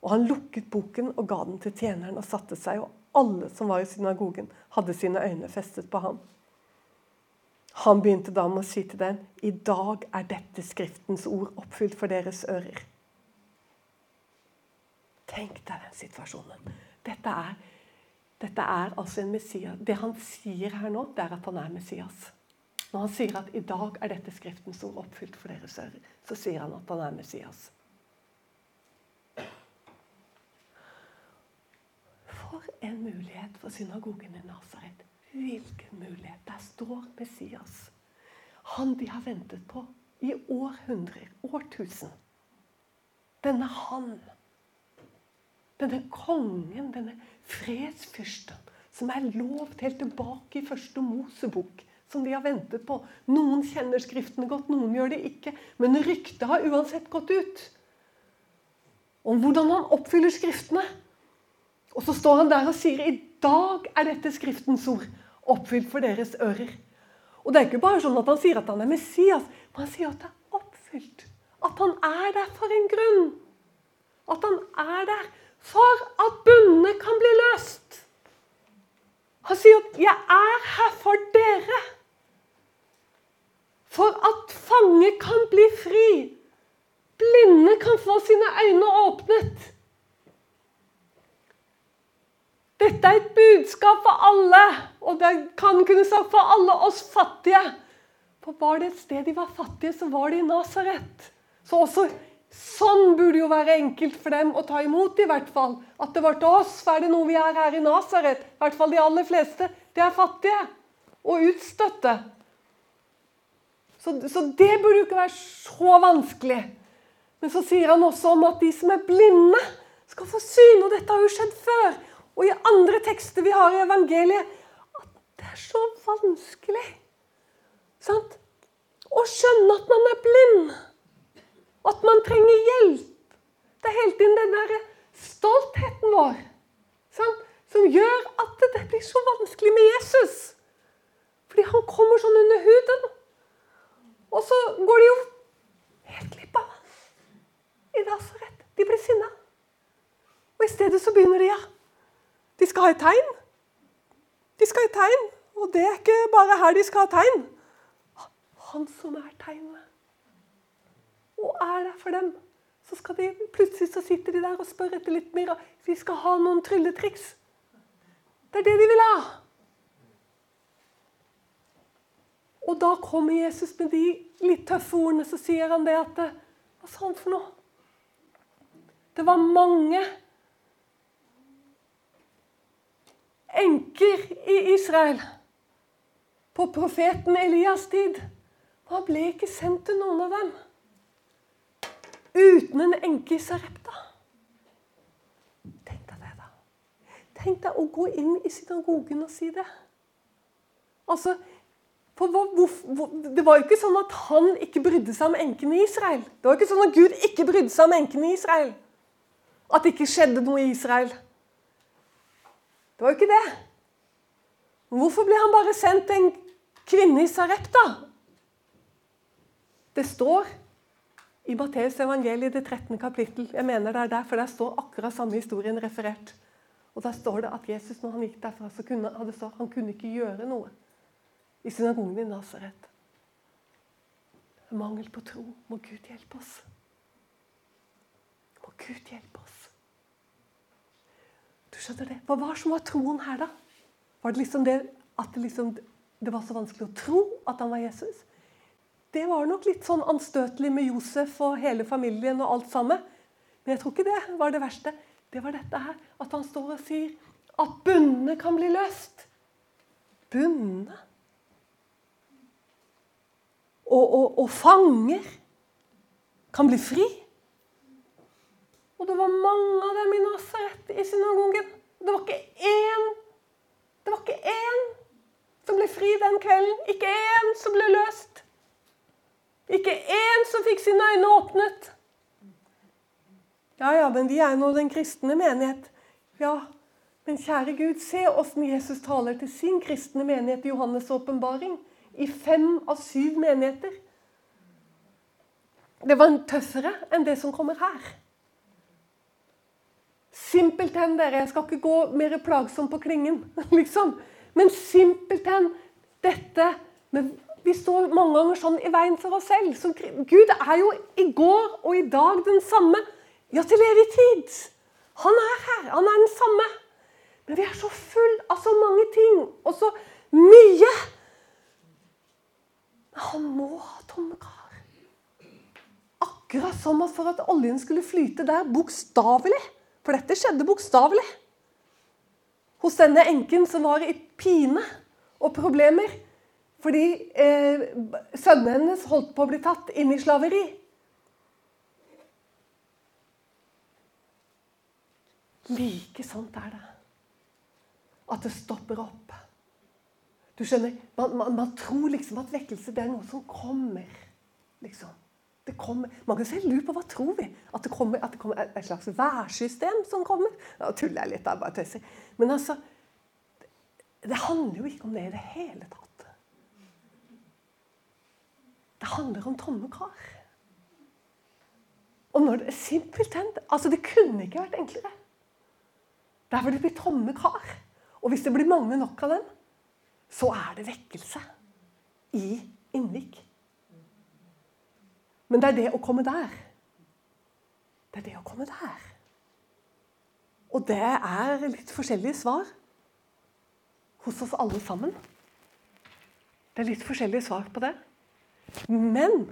Og han lukket boken og ga den til tjeneren og satte seg, og alle som var i synagogen, hadde sine øyne festet på ham. Han begynte da med å si til dem, i dag er dette Skriftens ord oppfylt for deres ører. Tenk deg den situasjonen. Dette er, dette er altså en Messias. Det han sier her nå, det er at han er Messias. Når han sier at 'i dag er dette Skriftens ord oppfylt for deres ører', så sier han at han er Messias. For en mulighet for synagogen i Nasaret. Hvilken mulighet. Der står Messias. Han de har ventet på i århundrer, årtusen. Denne han denne kongen, denne fredsfyrsten, som er lovt helt tilbake i første Mosebok, som de har ventet på. Noen kjenner Skriftene godt, noen gjør det ikke. Men ryktet har uansett gått ut om hvordan han oppfyller Skriftene. Og så står han der og sier i dag er dette Skriftens ord oppfylt for deres ører. Og det er ikke bare sånn at han sier at han er Messias, men han sier at det er oppfylt. At han er der for en grunn. At han er der for at bundene kan bli løst. Han sier at 'jeg er her for dere'. For at fanger kan bli fri. Blinde kan få sine øyne åpnet. Dette er et budskap for alle, og det kan kunne sagt for alle oss fattige. For var det et sted de var fattige, så var det i Nasaret. Så også Sånn burde jo være enkelt for dem å ta imot, i hvert fall. At det var til oss. For er det noe vi er her i Nasaret, i hvert fall de aller fleste, det er fattige og utstøtte. Så, så, det burde jo ikke være så vanskelig. Men så sier han også om at de som er blinde, skal få syn. Og dette har jo skjedd før. Og i andre tekster vi har i evangeliet, at det er så vanskelig sant? å skjønne at man er blind. At man trenger hjelp. Det er hele tiden den der stoltheten vår sant? som gjør at det blir så vanskelig med Jesus. Fordi han kommer sånn under huden. Og så går de jo helt glipp av ham i Nasaret. De blir sinna. Og i stedet så begynner de, ja. De skal ha et tegn. De skal ha et tegn. Og det er ikke bare her de skal ha tegn. Han som er tegnet og er der for dem. Så skal de, plutselig så sitter de der og spør etter litt mer. Vi skal ha noen trylletriks. Det er det de vil ha. Og da kommer Jesus med de litt tøffe ordene. Så sier han det at Hva sa han for noe? Det var mange enker i Israel på profeten Elias' tid. Han ble ikke sendt til noen av dem uten en enke i Sarepta. Tenk deg det, da. Tenk deg å gå inn i synagogen og si det. Altså, det var jo ikke sånn at han ikke brydde seg om enkene i Israel. Det var ikke sånn at Gud ikke brydde seg om enkene i Israel. At det ikke skjedde noe i Israel. Det var jo ikke det. Hvorfor ble han bare sendt til en kvinne i Sarepta? Det står i Matteus evangeliet, det 13. kapittel. Jeg mener det er der, for der står akkurat samme historien referert. Og Der står det at Jesus når han gikk derfra, så kunne, hadde sagt, han kunne ikke gjøre noe i synagogen i Nasaret. Mangel på tro. Må Gud hjelpe oss. Må Gud hjelpe oss. Du skjønner det? Hva var som var troen her, da? Var det liksom det at det, liksom, det var så vanskelig å tro at han var Jesus? Det var nok litt sånn anstøtelig med Josef og hele familien og alt sammen. Men jeg tror ikke det var det verste. Det var dette her, at han står og sier at bundene kan bli løst. Bundne? Og, og, og fanger kan bli fri. Og det var mange av dem i Nasaret i synagogen. Det var ikke én Det var ikke én som ble fri den kvelden. Ikke én som ble løst. Ikke én som fikk sine øyne åpnet. Ja, ja, men vi er nå den kristne menighet. Ja, men kjære Gud, se åssen Jesus taler til sin kristne menighet i Johannes' åpenbaring. I fem av syv menigheter. Det var en tøffere enn det som kommer her. Simpelthen, dere. Jeg skal ikke gå mer plagsom på klingen, liksom. Men simpelthen dette med Vi står mange ganger sånn i veien for oss selv. Så Gud er jo i går og i dag den samme. Ja, til evig tid. Han er her. Han er den samme. Men vi er så full av så mange ting og så mye. Men han må ha tomme kar. Akkurat som at for at oljen skulle flyte der bokstavelig For dette skjedde bokstavelig. Hos denne enken som var i pine og problemer fordi eh, sønnene hennes holdt på å bli tatt inn i slaveri. Like sånt er det at det stopper opp. Du skjønner, Man, man, man tror liksom at vekkelse det er noe som kommer. liksom. Kommer. Man kan selv lure på hva tror vi? At det kommer, at det kommer et slags værsystem som kommer? Nå tuller jeg litt. Jeg bare tøyser. Men altså, det handler jo ikke om det i det hele tatt. Det handler om tomme kar. Og når det er simpelthen Altså, det kunne ikke vært enklere. Derfor det blir tomme kar. Og hvis det blir mange nok av dem, så er det vekkelse i Innvik. Men det er det å komme der. Det er det å komme der. Og det er litt forskjellige svar hos oss alle sammen. Det er litt forskjellige svar på det. Men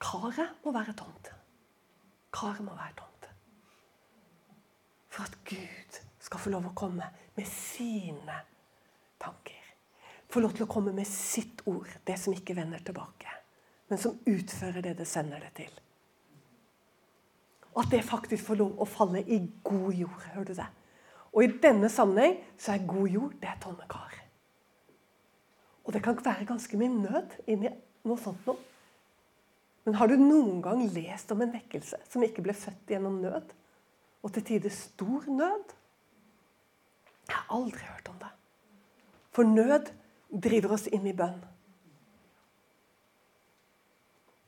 karet må være tomt. Karet må være tomt. For at Gud skal få lov å komme med sine tanker. Få lov til å komme med sitt ord, det som ikke vender tilbake. Men som utfører det det sender det til. Og at det faktisk får lov å falle i god jord. Hører du det? Og i denne sammenheng så er god jord det er tomme kar. Og det kan være ganske mye nød inni noe sånt noe. Men har du noen gang lest om en vekkelse som ikke ble født gjennom nød? Og til tider stor nød? Jeg har aldri hørt om det. For nød driver oss inn i bønn.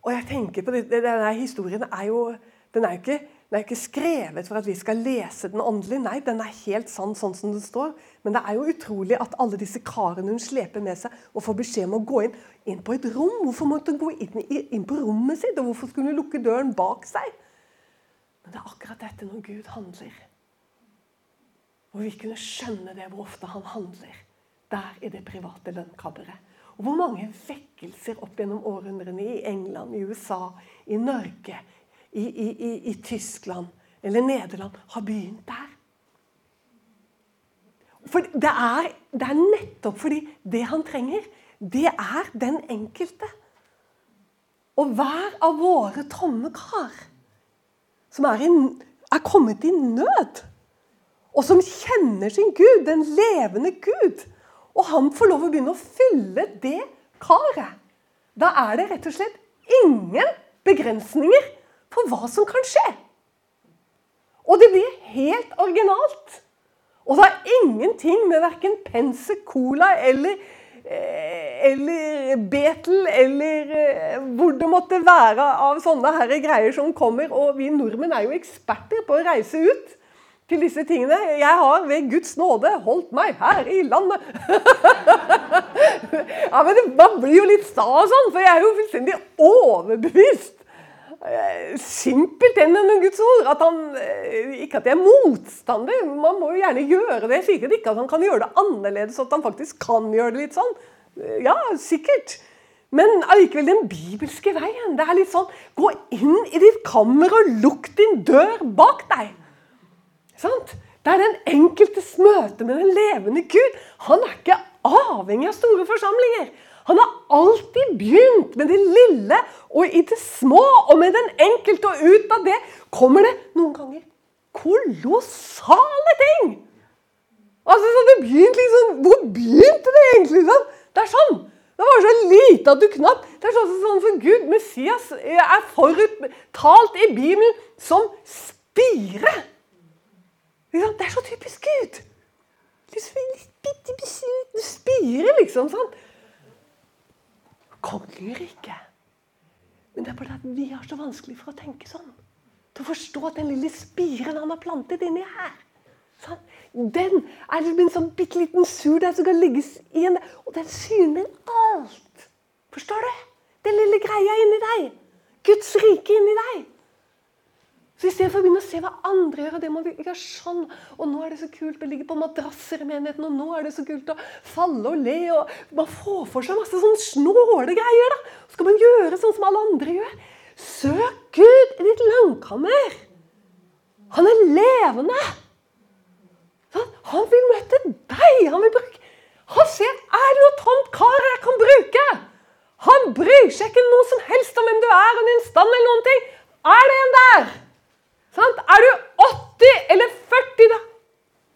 Og jeg tenker på det, Denne historien er jo den er jo ikke den er ikke skrevet for at vi skal lese den åndelig. Nei, den er helt sann sånn som den står. Men det er jo utrolig at alle disse karene hun sleper med seg og får beskjed om å gå inn, inn på et rom. Hvorfor måtte hun gå inn, inn, på rommet sitt? Og hvorfor skulle hun lukke døren bak seg? Men det er akkurat dette når Gud handler. Hvor vi kunne skjønne det hvor ofte han handler der i det private lønnkammeret. Og hvor mange vekkelser opp gjennom århundrene i England, i USA, i Norge, i, i, i, Tyskland eller Nederland har begynt der. For det er, det er, nettopp fordi det han trenger, det er den enkelte. Og hver av våre tomme kar som er, i, er kommet i nød, og som kjenner sin Gud, den levende Gud, og han får lov å begynne å fylle det karet, da er det rett og slett ingen begrensninger for hva som kan skje. Og det blir helt originalt. Og det har ingenting med verken Pensacola eller, eh, eller Betel eller eh, hvor det måtte være av sånne her greier som kommer. Og vi nordmenn er jo eksperter på å reise ut til disse tingene. Jeg har ved Guds nåde holdt meg her i landet. ja, men det, Man blir jo litt sta og sånn, for jeg er jo fullstendig overbevist Eh, simpelthen enn Guds ord. At han, eh, ikke at jeg er motstander, man må jo gjerne gjøre det. Sikkert ikke at han kan gjøre det annerledes, at han faktisk kan gjøre det litt sånn. Eh, ja, sikkert. Men allikevel den bibelske veien. Det er litt sånn Gå inn i ditt kammer og lukk din dør bak deg. Sant? Det er den enkeltes møte med den levende Gud. Han er ikke avhengig av store forsamlinger. Han har alltid begynt med det lille og i det små og med den enkelte. Og ut av det kommer det noen ganger kolossale ting. Altså, så det begynte liksom, Hvor begynte det egentlig? Sånn? Det er sånn. Det var så lite at du knapt Det er sånn, sånn for Gud, Messias, er foruttalt i Bibelen som spire! Det er så typisk Gud. Du bitte liksom. sånn. Kongeriket. Men det er bare at vi har så vanskelig for å tenke sånn. Til å forstå at den lille spiren han har plantet inni her sånn, Den er liksom en sånn bitte liten surdeig som kan legges i en Og den syner alt. Forstår du? Den lille greia inni deg. Guds rike inni deg. Så Istedenfor å begynne å se hva andre gjør, og det må vi gjøre sånn Og nå er det så kult å ligge på madrasser i menigheten, og nå er det så kult å falle og le og Man får for seg masse sånn snåle greier. da. Så skal man gjøre sånn som alle andre gjør. Søk Gud i ditt langkammer. Han er levende. Sånn? Han vil møte deg. Han vil bruke Han ser er det noe tomt kar jeg kan bruke. Han bryr seg ikke noe som helst om hvem du er og din stand eller noen ting. Er det en der? Sant? Er du 80 eller 40, da?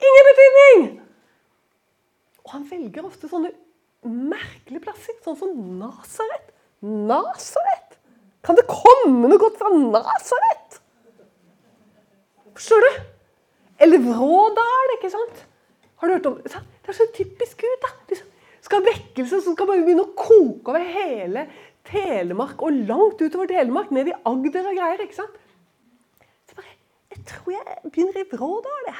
Ingen betydning! Og han velger ofte sånne merkelige plasser, sånn som Nasaret. Nasaret? Kan det komme noe godt fra Nasaret? Forstår du? Eller Vrådal, ikke sant? Har du hørt om Det er så typisk Gud. da. Liksom, skal vekkelse, så skal bare begynne å koke over hele Telemark og langt utover Telemark, ned i Agder og greier. ikke sant? Jeg tror jeg begynner i Vrådal.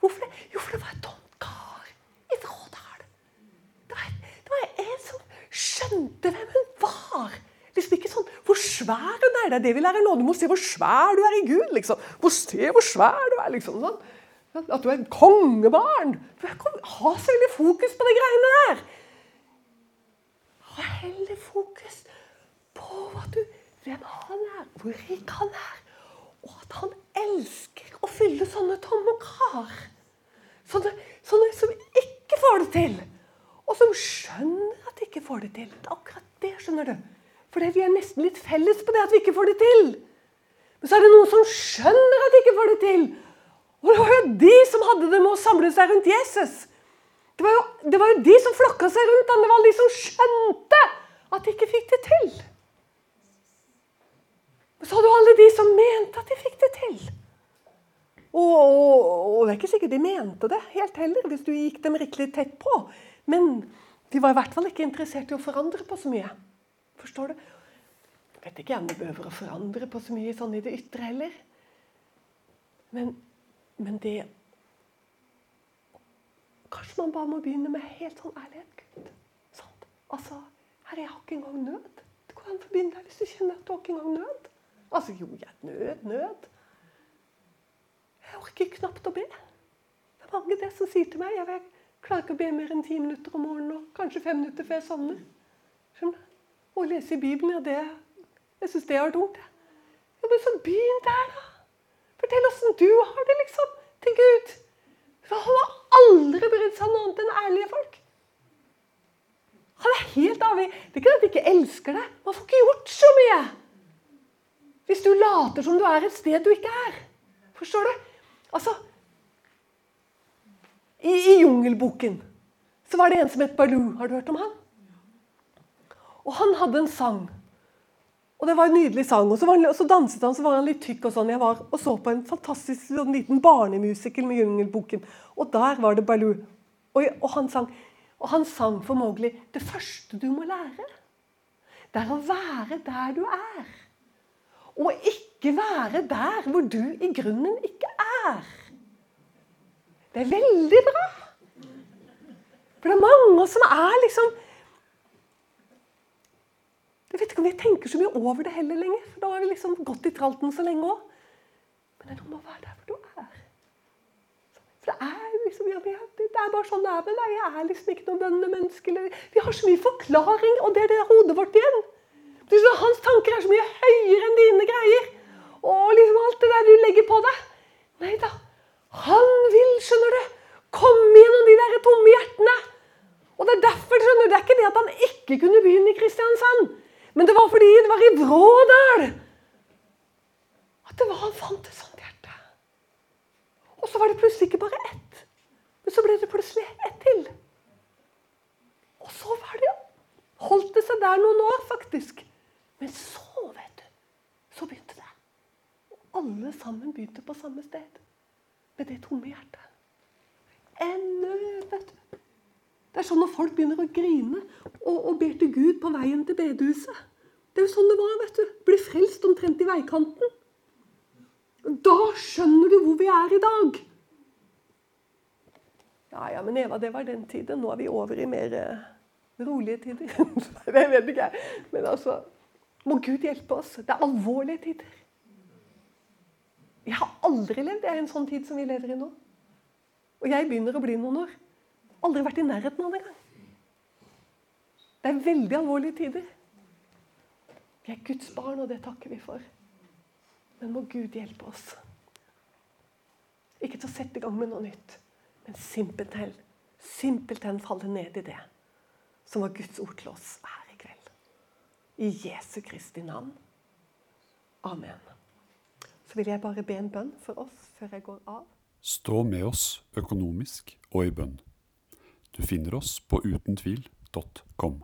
Hvorfor det? Jo, for det var en tomt kar i Vrådal. Det var, det var en som skjønte hvem hun var. Liksom ikke sånn hvor svær hun er. Det er det vi lærer nå. Du må se hvor svær du er i Gud. liksom. Må se hvor svær du er. liksom sånn. At du er et kongebarn. Du kan ha så veldig fokus på de greiene der. Ha heller fokus på du, hvem han er, hvor rik han er. Og at han elsker å fylle sånne tomme kar. Sånne, sånne, som ikke får det til. Og som skjønner at de ikke får det til. Akkurat det, skjønner du. Fordi vi er nesten litt felles på det at vi ikke får det til. Men så er det noen som skjønner at de ikke får det til. Og det var jo de som hadde det med å samle seg rundt Jesus. Det var jo, det var jo de som flokka seg rundt han. Det var de som skjønte at de ikke fikk det til. Men så hadde du alle de som mente at de fikk det til. Og, og, og, det er ikke sikkert de mente det helt heller, hvis du gikk dem riktig tett på. Men de var i hvert fall ikke interessert i å forandre på så mye. Forstår du? Jeg vet ikke om vi behøver å forandre på så mye sånn i det ytre heller. Men, men det Kanskje man bare må begynne med helt sånn ærlighet. Gud. Sånn. Altså, Herre, jeg har ikke engang nød. Det går an å begynne der hvis du kjenner at du har ikke engang nød. Altså, jo, jeg nød, nød. Jeg orker knapt å be. Det er mange det som sier til meg jeg klarer ikke å be mer enn ti minutter om morgenen og kanskje fem minutter før jeg sovner. Å lese i Bibelen, ja, det, jeg syns det er tungt. Ja, men så begynn der, da. Fortell åssen du har det, liksom, til Gud. For han har aldri brydd seg om noe annet enn ærlige folk. Han er helt avhengig. Det er ikke at han ikke elsker deg. Man får ikke gjort så mye. Hvis du later som du er et sted du ikke er. Forstår du? Altså I, i Jungelboken så var det en som het Baloo. Har du hørt om han? Og han hadde en sang. Og det var en nydelig sang. Og så, han, og så danset han, så var han litt tykk og sånn. Jeg var og så på en fantastisk sånn liten barnemusical med Jungelboken. Og der var det Baloo. Og, og, han sang, og han sang for Mowgli Det første du må lære, det er å være der du er. Og ikke være der hvor du i grunnen ikke er. Det er veldig bra. For det er mange som er liksom Jeg vet ikke om vi tenker så mye over det heller lenger. For da har vi liksom gått i tralten så lenge òg. Men det er noe med å være der hvor du er. For det er liksom, ja, det er bare sånn det er med meg. Jeg er liksom ikke noe bønnemenneske. Vi har så mye forklaring, og det er det hodet vårt igjen. Hans tanker er så mye høyere enn dine greier. Og liksom alt det der du legger på deg. Nei da. Han vil, skjønner du, komme gjennom de der tomme hjertene. Og det er derfor, skjønner du, det er ikke det at han ikke kunne begynne i Kristiansand. Men det var fordi det var i Vrådal at det var han fant et sånt hjerte. Og så var det plutselig ikke bare ett, men så ble det plutselig ett til. Og så var det holdt det seg der noen år, faktisk. Men så, vet du, så begynte det. Og alle sammen begynte på samme sted. Med det tomme hjertet. Ennå, vet du. Det er sånn når folk begynner å grine og, og ber til Gud på veien til bedehuset. Det er jo sånn det var. vet du. Bli frelst omtrent i veikanten. Da skjønner du hvor vi er i dag. Ja, ja, men Eva, det var den tiden. Nå er vi over i mer eh, rolige tider. det vet ikke jeg. Men altså Må Gud hjelpe oss. Det er alvorlige tider. Jeg har aldri levd i en sånn tid som vi lever i nå. Og jeg begynner å bli noen år. Aldri vært i nærheten av det engang. Det er veldig alvorlige tider. Vi er Guds barn, og det takker vi for. Men må Gud hjelpe oss. Ikke til å sette i gang med noe nytt, men simpelthen, simpelthen falle ned i det som var Guds ord til oss her. I Jesu Kristi navn. Amen. Så vil jeg bare be en bønn for oss før jeg går av. Stå med oss økonomisk og i bønn. Du finner oss på utentvil.com.